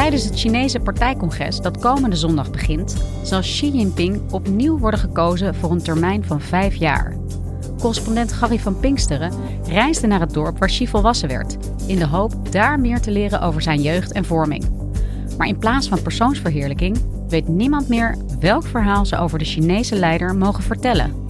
Tijdens het Chinese partijcongres dat komende zondag begint, zal Xi Jinping opnieuw worden gekozen voor een termijn van vijf jaar. Correspondent Gary van Pinksteren reisde naar het dorp waar Xi volwassen werd, in de hoop daar meer te leren over zijn jeugd en vorming. Maar in plaats van persoonsverheerlijking weet niemand meer welk verhaal ze over de Chinese leider mogen vertellen.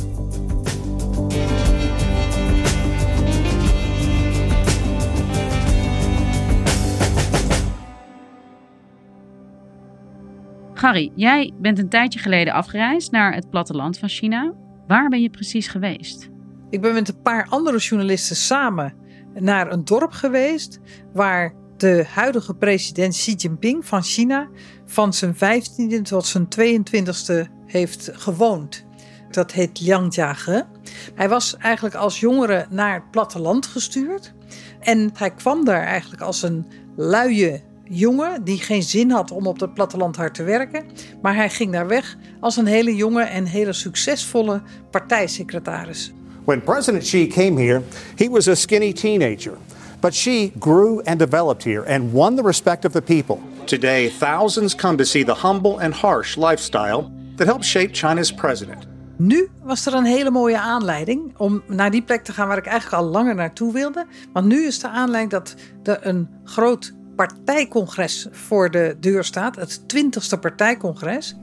Gary, jij bent een tijdje geleden afgereisd naar het platteland van China. Waar ben je precies geweest? Ik ben met een paar andere journalisten samen naar een dorp geweest waar de huidige president Xi Jinping van China van zijn 15e tot zijn 22e heeft gewoond. Dat heet Liangjiage. Hij was eigenlijk als jongere naar het platteland gestuurd. En hij kwam daar eigenlijk als een luie jongen die geen zin had om op het platteland hard te werken. Maar hij ging daar weg als een hele jonge en hele succesvolle partijsecretaris. When President Xi came here, he was a skinny teenager. But Xi grew and developed here and won the respect of the people. Today, thousands come to see the humble and harsh lifestyle that helped shape China's president. Nu was er een hele mooie aanleiding om naar die plek te gaan waar ik eigenlijk al langer naartoe wilde. Want nu is de aanleiding dat er een groot partijcongres voor de deur staat. Het 20ste partijcongres.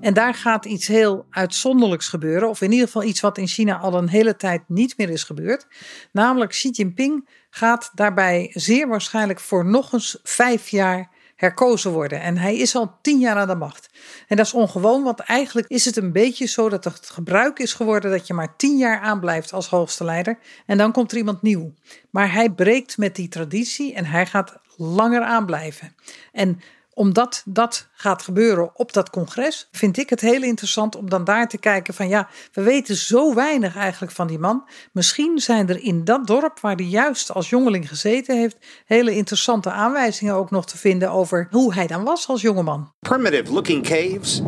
En daar gaat iets heel uitzonderlijks gebeuren. Of in ieder geval iets wat in China al een hele tijd niet meer is gebeurd. Namelijk Xi Jinping gaat daarbij zeer waarschijnlijk voor nog eens vijf jaar herkozen worden. En hij is al tien jaar aan de macht. En dat is ongewoon, want eigenlijk is het een beetje zo dat het gebruik is geworden dat je maar tien jaar aanblijft als hoogste leider. En dan komt er iemand nieuw. Maar hij breekt met die traditie en hij gaat langer aanblijven. En omdat dat gaat gebeuren op dat congres, vind ik het heel interessant om dan daar te kijken van ja, we weten zo weinig eigenlijk van die man. Misschien zijn er in dat dorp waar hij juist als jongeling gezeten heeft, hele interessante aanwijzingen ook nog te vinden over hoe hij dan was als jongeman. Primitive looking caves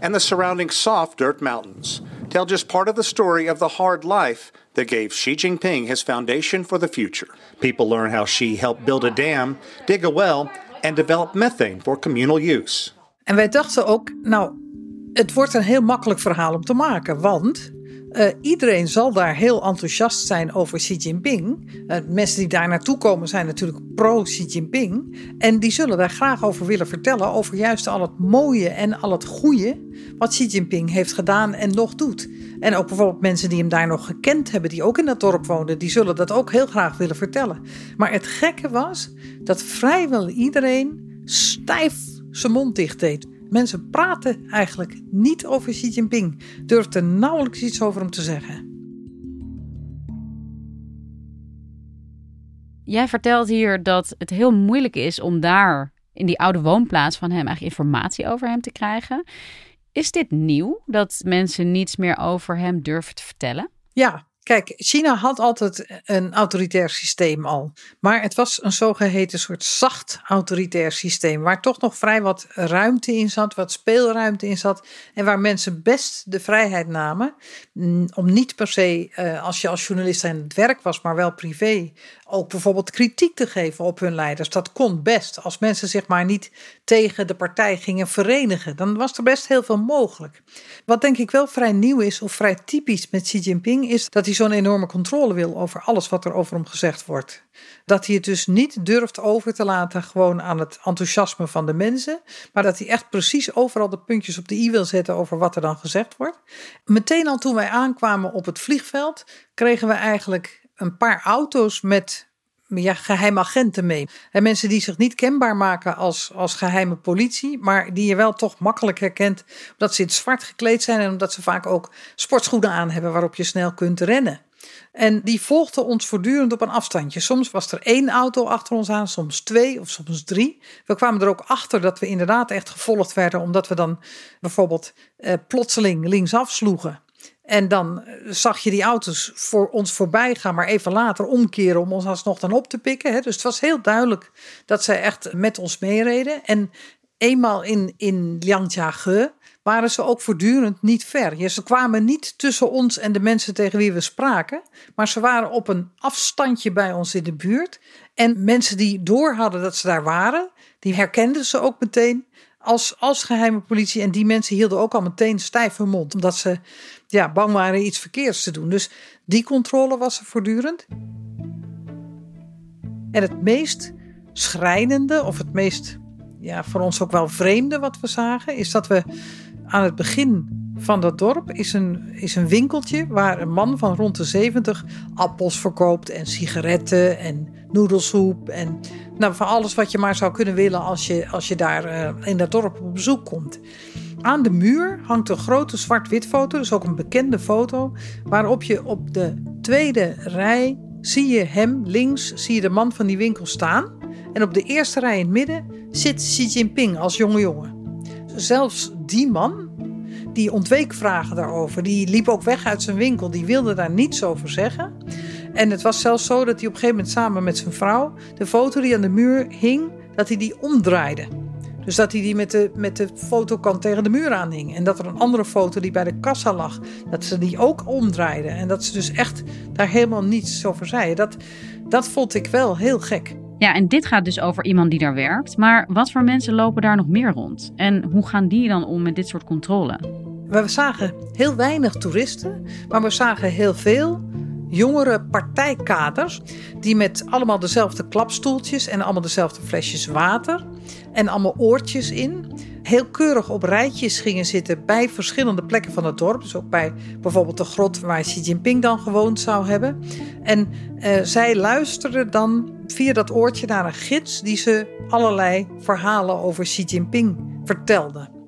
and the surrounding soft dirt mountains tell just part of the story of the hard life that gave Xi Jinping his foundation for the future. People learn how Xi helped build a dam, dig a well and develop methane for communal use. En wij dachten ook, nou, het wordt een heel makkelijk verhaal om te maken, want uh, iedereen zal daar heel enthousiast zijn over Xi Jinping. Uh, mensen die daar naartoe komen zijn natuurlijk pro-Xi Jinping. En die zullen daar graag over willen vertellen. Over juist al het mooie en al het goede wat Xi Jinping heeft gedaan en nog doet. En ook bijvoorbeeld mensen die hem daar nog gekend hebben, die ook in dat dorp woonden, die zullen dat ook heel graag willen vertellen. Maar het gekke was dat vrijwel iedereen stijf zijn mond dicht deed. Mensen praten eigenlijk niet over Xi Jinping, durfden nauwelijks iets over hem te zeggen. Jij vertelt hier dat het heel moeilijk is om daar in die oude woonplaats van hem eigenlijk informatie over hem te krijgen. Is dit nieuw dat mensen niets meer over hem durven te vertellen? Ja, Kijk, China had altijd een autoritair systeem al. Maar het was een zogeheten soort zacht autoritair systeem. Waar toch nog vrij wat ruimte in zat, wat speelruimte in zat. En waar mensen best de vrijheid namen. mm, Om niet per se, eh, als je als journalist aan het werk was, maar wel privé. Ook bijvoorbeeld kritiek te geven op hun leiders. Dat kon best. Als mensen zich maar niet tegen de partij gingen verenigen. Dan was er best heel veel mogelijk. Wat denk ik wel vrij nieuw is, of vrij typisch met Xi Jinping, is dat hij zo'n enorme controle wil over alles wat er over hem gezegd wordt. Dat hij het dus niet durft over te laten gewoon aan het enthousiasme van de mensen, maar dat hij echt precies overal de puntjes op de i wil zetten over wat er dan gezegd wordt. Meteen al toen wij aankwamen op het vliegveld, kregen we eigenlijk een paar auto's met ja, geheime agenten mee. En mensen die zich niet kenbaar maken als, als geheime politie, maar die je wel toch makkelijk herkent omdat ze in het zwart gekleed zijn en omdat ze vaak ook sportschoenen aan hebben waarop je snel kunt rennen. En die volgden ons voortdurend op een afstandje. Soms was er één auto achter ons aan, soms twee of soms drie. We kwamen er ook achter dat we inderdaad echt gevolgd werden, omdat we dan bijvoorbeeld eh, plotseling linksaf sloegen. En dan zag je die auto's voor ons voorbij gaan, maar even later omkeren om ons alsnog dan op te pikken. Dus het was heel duidelijk dat zij echt met ons meereden. En eenmaal in, in Liangjiage waren ze ook voortdurend niet ver. Ja, ze kwamen niet tussen ons en de mensen tegen wie we spraken, maar ze waren op een afstandje bij ons in de buurt. En mensen die door hadden dat ze daar waren, die herkenden ze ook meteen als, als geheime politie. En die mensen hielden ook al meteen stijf hun mond, omdat ze ja, bang waren iets verkeerds te doen. Dus die controle was er voortdurend. En het meest schrijnende, of het meest ja, voor ons ook wel vreemde wat we zagen, is dat we aan het begin van dat dorp is een, is een winkeltje waar een man van rond de 70 appels verkoopt en sigaretten en noedelsoep en nou, van alles wat je maar zou kunnen willen als je, als je daar eh, in dat dorp op bezoek komt. Aan de muur hangt een grote zwart-wit foto, dus ook een bekende foto, waarop je op de tweede rij zie je hem links, zie je de man van die winkel staan. En op de eerste rij in het midden zit Xi Jinping als jonge jongen. Zelfs die man, die ontweek vragen daarover. Die liep ook weg uit zijn winkel. Die wilde daar niets over zeggen. En het was zelfs zo dat hij op een gegeven moment samen met zijn vrouw... de foto die aan de muur hing, dat hij die omdraaide. Dus dat hij die met de, met de fotokant tegen de muur aanhing. En dat er een andere foto die bij de kassa lag, dat ze die ook omdraaiden. En dat ze dus echt daar helemaal niets over zeiden. Dat, dat vond ik wel heel gek. Ja, en dit gaat dus over iemand die daar werkt. Maar wat voor mensen lopen daar nog meer rond? En hoe gaan die dan om met dit soort controle? We zagen heel weinig toeristen, maar we zagen heel veel jongere partijkaders die met allemaal dezelfde klapstoeltjes en allemaal dezelfde flesjes water en allemaal oortjes in heel keurig op rijtjes gingen zitten bij verschillende plekken van het dorp. Dus ook bij bijvoorbeeld de grot waar Xi Jinping dan gewoond zou hebben. En uh, zij luisterden dan via dat oortje naar een gids die ze allerlei verhalen over Xi Jinping vertelde.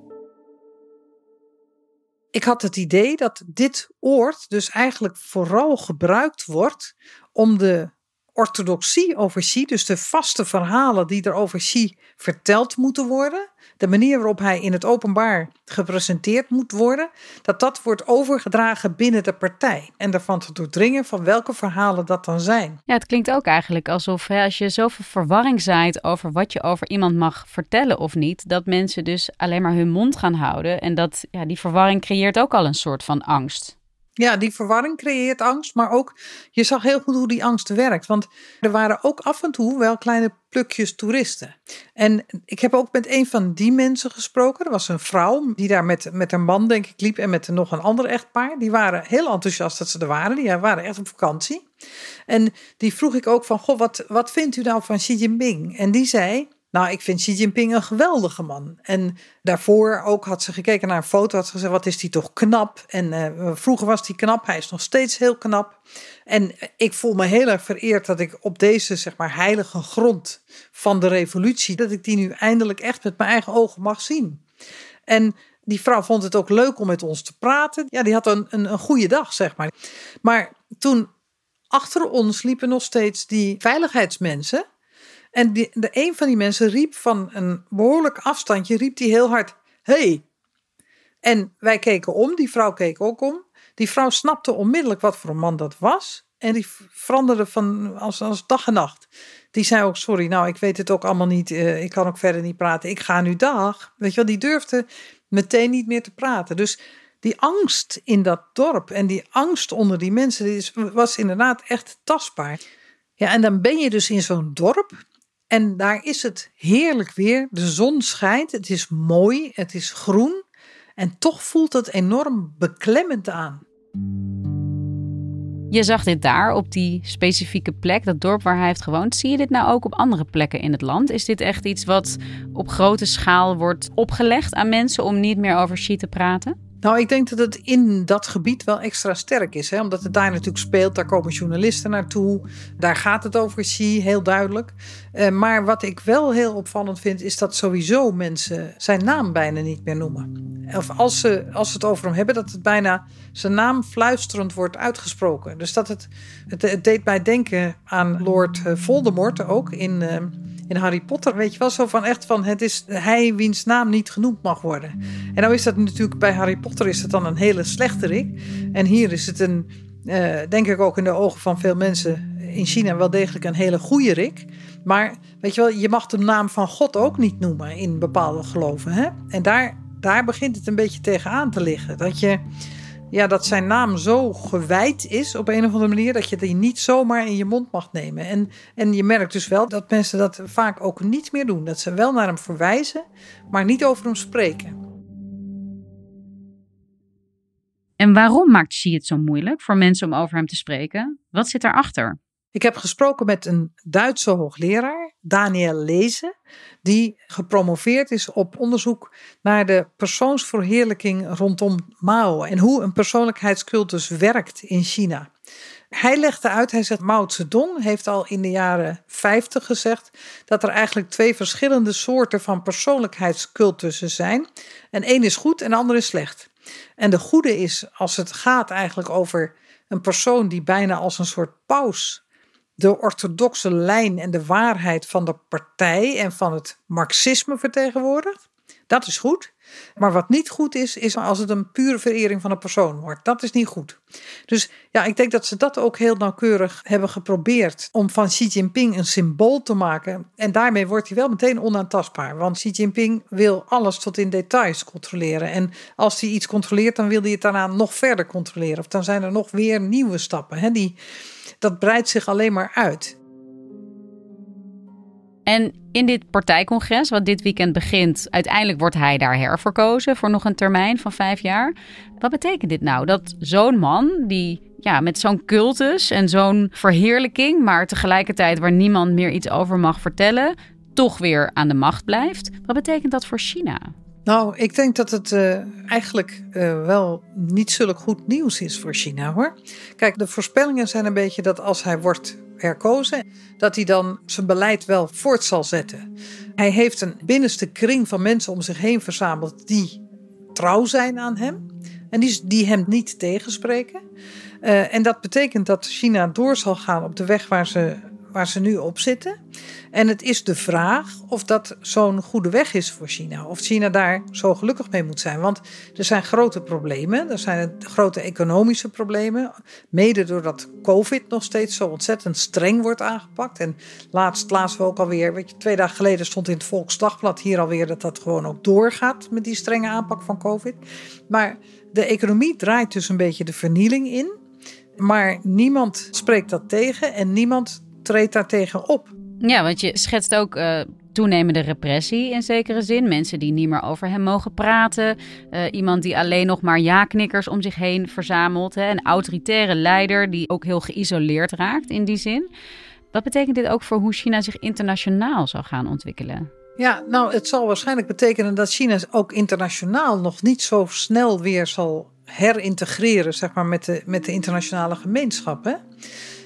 Ik had het idee dat dit oord dus eigenlijk vooral gebruikt wordt om de orthodoxie over Xi, dus de vaste verhalen die er over Xi verteld moeten worden, de manier waarop hij in het openbaar gepresenteerd moet worden, dat dat wordt overgedragen binnen de partij. En ervan te doordringen van welke verhalen dat dan zijn. Ja, het klinkt ook eigenlijk alsof als je zoveel verwarring zaait over wat je over iemand mag vertellen of niet, dat mensen dus alleen maar hun mond gaan houden. En dat ja, die verwarring creëert ook al een soort van angst. Ja, die verwarring creëert angst, maar ook je zag heel goed hoe die angst werkt. Want er waren ook af en toe wel kleine plukjes toeristen. En ik heb ook met een van die mensen gesproken. Er was een vrouw die daar met, met haar man, denk ik, liep en met nog een ander echtpaar. Die waren heel enthousiast dat ze er waren. Die waren echt op vakantie. En die vroeg ik ook van, goh, wat, wat vindt u nou van Xi Jinping? En die zei, nou, ik vind Xi Jinping een geweldige man. En daarvoor ook had ze gekeken naar een foto, had ze gezegd, wat is die toch knap. En uh, vroeger was die knap, hij is nog steeds heel knap. En ik voel me heel erg vereerd dat ik op deze, zeg maar, heilige grond van de revolutie, dat ik die nu eindelijk echt met mijn eigen ogen mag zien. En die vrouw vond het ook leuk om met ons te praten. Ja, die had een, een, een goede dag, zeg maar. Maar toen achter ons liepen nog steeds die veiligheidsmensen. En de, een van die mensen riep van een behoorlijk afstandje, riep die heel hard, hey. En wij keken om, die vrouw keek ook om. Die vrouw snapte onmiddellijk wat voor een man dat was. En die veranderde van als, dag en nacht. Die zei ook, sorry, nou, ik weet het ook allemaal niet. Uh, ik kan ook verder niet praten. Ik ga nu dag. Weet je wel, die durfde meteen niet meer te praten. Dus die angst in dat dorp en die angst onder die mensen was inderdaad echt tastbaar. Ja, en dan ben je dus in zo'n dorp en daar is het heerlijk weer. De zon schijnt, het is mooi, het is groen en toch voelt het enorm beklemmend aan. Je zag dit daar op die specifieke plek, dat dorp waar hij heeft gewoond. Zie je dit nou ook op andere plekken in het land? Is dit echt iets wat op grote schaal wordt opgelegd aan mensen om niet meer over Xi te praten? Nou, ik denk dat het in dat gebied wel extra sterk is. Hè? Omdat het daar natuurlijk speelt. Daar komen journalisten naartoe. Daar gaat het over Xi, heel duidelijk. Uh, maar wat ik wel heel opvallend vind, is dat sowieso mensen zijn naam bijna niet meer noemen. Of als ze, als het over hem hebben, dat het bijna zijn naam fluisterend wordt uitgesproken. Dus dat het, het, deed mij denken aan Lord eh, Voldemort ook in... Uh, in Harry Potter, weet je wel, zo van echt van het is hij wiens naam niet genoemd mag worden. En nou is dat natuurlijk bij Harry Potter is het dan een hele slechterik. En hier is het een, uh, denk ik ook in de ogen van veel mensen in China wel degelijk een hele goede rik. Maar weet je wel, je mag de naam van God ook niet noemen in bepaalde geloven. Hè? En daar, daar begint het een beetje tegenaan te liggen. Dat je ja, dat zijn naam zo gewijd is op een of andere manier dat je die niet zomaar in je mond mag nemen. En, en je merkt dus wel dat mensen dat vaak ook niet meer doen. Dat ze wel naar hem verwijzen, maar niet over hem spreken. En waarom maakt Xi het zo moeilijk voor mensen om over hem te spreken? Wat zit daarachter? Ik heb gesproken met een Duitse hoogleraar, Daniel Lezen, die gepromoveerd is op onderzoek naar de persoonsverheerlijking rondom Mao en hoe een persoonlijkheidscultus werkt in China. Hij legde uit, hij zegt Mao Zedong heeft al in de jaren 50 gezegd dat er eigenlijk twee verschillende soorten van persoonlijkheidscultussen zijn. En één is goed en de andere is slecht. En de goede is als het gaat eigenlijk over een persoon die bijna als een soort paus de orthodoxe lijn en de waarheid van de partij en van het marxisme vertegenwoordigt. Dat is goed. Maar wat niet goed is, is als het een pure verering van een persoon wordt. Dat is niet goed. Dus ja, ik denk dat ze dat ook heel nauwkeurig hebben geprobeerd om van Xi Jinping een symbool te maken. En daarmee wordt hij wel meteen onaantastbaar. Want Xi Jinping wil alles tot in details controleren. En als hij iets controleert, dan wil hij het daarna nog verder controleren. Of dan zijn er nog weer nieuwe stappen. Hè, die, dat breidt zich alleen maar uit. En in dit partijcongres, wat dit weekend begint, uiteindelijk wordt hij daar herverkozen voor nog een termijn van vijf jaar. Wat betekent dit nou? Dat zo'n man, die ja, met zo'n cultus en zo'n verheerlijking, maar tegelijkertijd waar niemand meer iets over mag vertellen, toch weer aan de macht blijft. Wat betekent dat voor China? Nou, ik denk dat het uh, eigenlijk uh, wel niet zulk goed nieuws is voor China hoor. Kijk, de voorspellingen zijn een beetje dat als hij wordt herkozen, dat hij dan zijn beleid wel voort zal zetten. Hij heeft een binnenste kring van mensen om zich heen verzameld die trouw zijn aan hem en die, hem niet tegenspreken. Uh, en dat betekent dat China door zal gaan op de weg waar ze, waar ze nu op zitten. En het is de vraag of dat zo'n goede weg is voor China. Of China daar zo gelukkig mee moet zijn. Want er zijn grote problemen. Er zijn grote economische problemen. Mede doordat COVID nog steeds zo ontzettend streng wordt aangepakt. En laatst laatst we ook alweer, weet je, twee dagen geleden stond in het Volksdagblad hier alweer dat dat gewoon ook doorgaat met die strenge aanpak van COVID. Maar de economie draait dus een beetje de vernieling in. Maar niemand spreekt dat tegen en niemand treedt daartegen op. Ja, want je schetst ook uh, toenemende repressie in zekere zin. Mensen die niet meer over hem mogen praten. Uh, iemand die alleen nog maar ja-knikkers om zich heen verzamelt. Hè? Een autoritaire leider die ook heel geïsoleerd raakt in die zin. Wat betekent dit ook voor hoe China zich internationaal zal gaan ontwikkelen? Ja, nou, het zal waarschijnlijk betekenen dat China ook internationaal nog niet zo snel weer zal herintegreren, zeg maar, met de, met de internationale gemeenschap. Hè?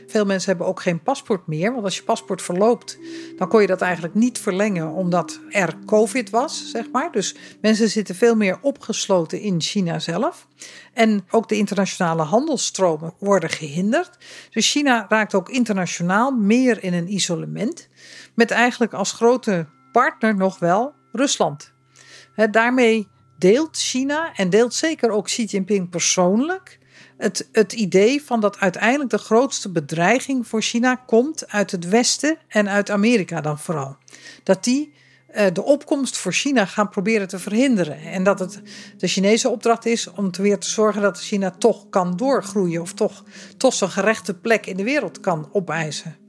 Veel mensen hebben ook geen paspoort meer. Want als je paspoort verloopt, dan kon je dat eigenlijk niet verlengen omdat er COVID was, zeg maar. Dus mensen zitten veel meer opgesloten in China zelf. En ook de internationale handelsstromen worden gehinderd. Dus China raakt ook internationaal meer in een isolement. Met eigenlijk als grote partner nog wel Rusland. daarmee deelt China en deelt zeker ook Xi Jinping persoonlijk het, het idee van dat uiteindelijk de grootste bedreiging voor China komt uit het Westen en uit Amerika dan vooral. Dat die uh, de opkomst voor China gaan proberen te verhinderen. En dat het de Chinese opdracht is om te weer te zorgen dat China toch kan doorgroeien of toch, toch zijn gerechte plek in de wereld kan opeisen.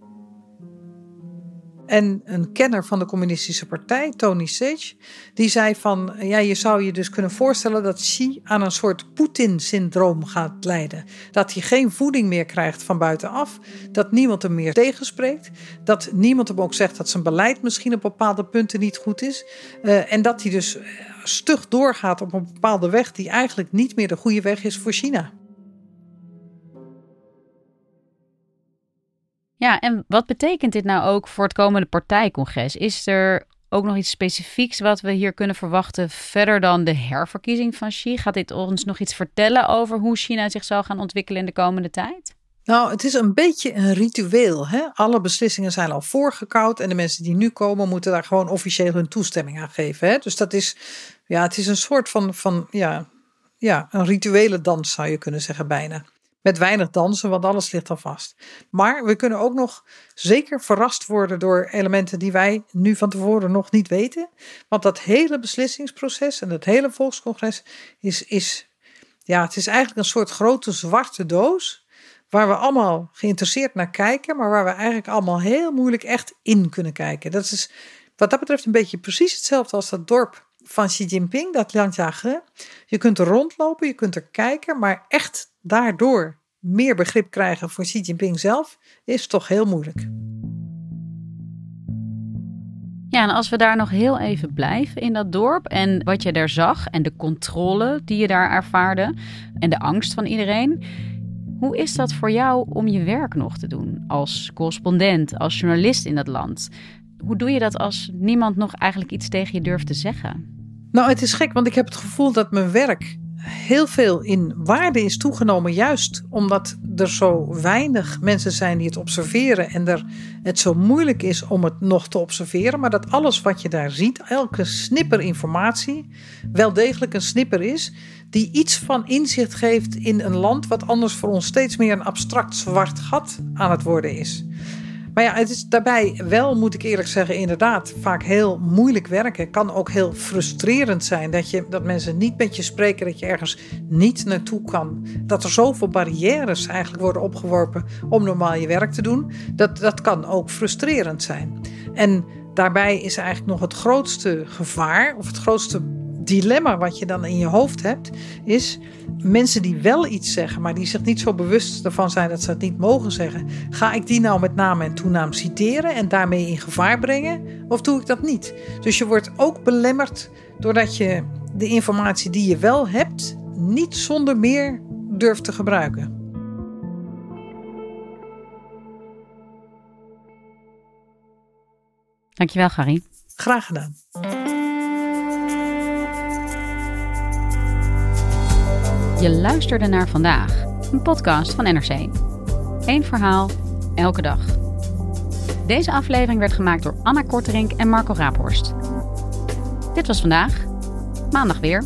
En een kenner van de communistische partij, Tony Sage, die zei van, ja, je zou je dus kunnen voorstellen dat Xi aan een soort Poetin-syndroom gaat leiden. Dat hij geen voeding meer krijgt van buitenaf, dat niemand hem meer tegenspreekt, dat niemand hem ook zegt dat zijn beleid misschien op bepaalde punten niet goed is, uh, en dat hij dus stug doorgaat op een bepaalde weg die eigenlijk niet meer de goede weg is voor China. Ja, en wat betekent dit nou ook voor het komende partijcongres? Is er ook nog iets specifieks wat we hier kunnen verwachten verder dan de herverkiezing van Xi? Gaat dit ons nog iets vertellen over hoe China zich zal gaan ontwikkelen in de komende tijd? Nou, het is een beetje een ritueel. Hè? Alle beslissingen zijn al voorgekoud en de mensen die nu komen moeten daar gewoon officieel hun toestemming aan geven. Hè? Dus dat is, ja, het is een soort van, van ja, ja, een rituele dans zou je kunnen zeggen bijna. Met weinig dansen, want alles ligt al vast. Maar we kunnen ook nog zeker verrast worden door elementen die wij nu van tevoren nog niet weten. Want dat hele beslissingsproces en dat hele volkscongres is, is, ja, het is eigenlijk een soort grote zwarte doos. Waar we allemaal geïnteresseerd naar kijken, maar waar we eigenlijk allemaal heel moeilijk echt in kunnen kijken. Dat is wat dat betreft een beetje precies hetzelfde als dat dorp van Xi Jinping, dat Lianjiahe. Je kunt er rondlopen, je kunt er kijken, maar echt daardoor meer begrip krijgen voor Xi Jinping zelf is toch heel moeilijk. Ja, en als we daar nog heel even blijven in dat dorp en wat je daar zag en de controle die je daar ervaarde en de angst van iedereen. Hoe is dat voor jou om je werk nog te doen als correspondent, als journalist in dat land? Hoe doe je dat als niemand nog eigenlijk iets tegen je durft te zeggen? Nou, het is gek, want ik heb het gevoel dat mijn werk heel veel in waarde is toegenomen, juist omdat er zo weinig mensen zijn die het observeren en er het zo moeilijk is om het nog te observeren, maar dat alles wat je daar ziet, elke snipper informatie, wel degelijk een snipper is die iets van inzicht geeft in een land wat anders voor ons steeds meer een abstract zwart gat aan het worden is. Maar ja, het is daarbij wel, moet ik eerlijk zeggen, inderdaad vaak heel moeilijk werken. Kan ook heel frustrerend zijn dat, je, dat mensen niet met je spreken, dat je ergens niet naartoe kan. Dat er zoveel barrières eigenlijk worden opgeworpen om normaal je werk te doen. Dat, dat kan ook frustrerend zijn. En daarbij is eigenlijk nog het grootste gevaar, of het grootste dilemma wat je dan in je hoofd hebt, is mensen die wel iets zeggen, maar die zich niet zo bewust ervan zijn dat ze het niet mogen zeggen. Ga ik die nou met naam en toenaam citeren en daarmee in gevaar brengen? Of doe ik dat niet? Dus je wordt ook belemmerd doordat je de informatie die je wel hebt, niet zonder meer durft te gebruiken. Dankjewel, Gary. Graag gedaan. Je luisterde naar vandaag, een podcast van NRC. Eén verhaal, elke dag. Deze aflevering werd gemaakt door Anna Korterink en Marco Raaphorst. Dit was vandaag, maandag weer.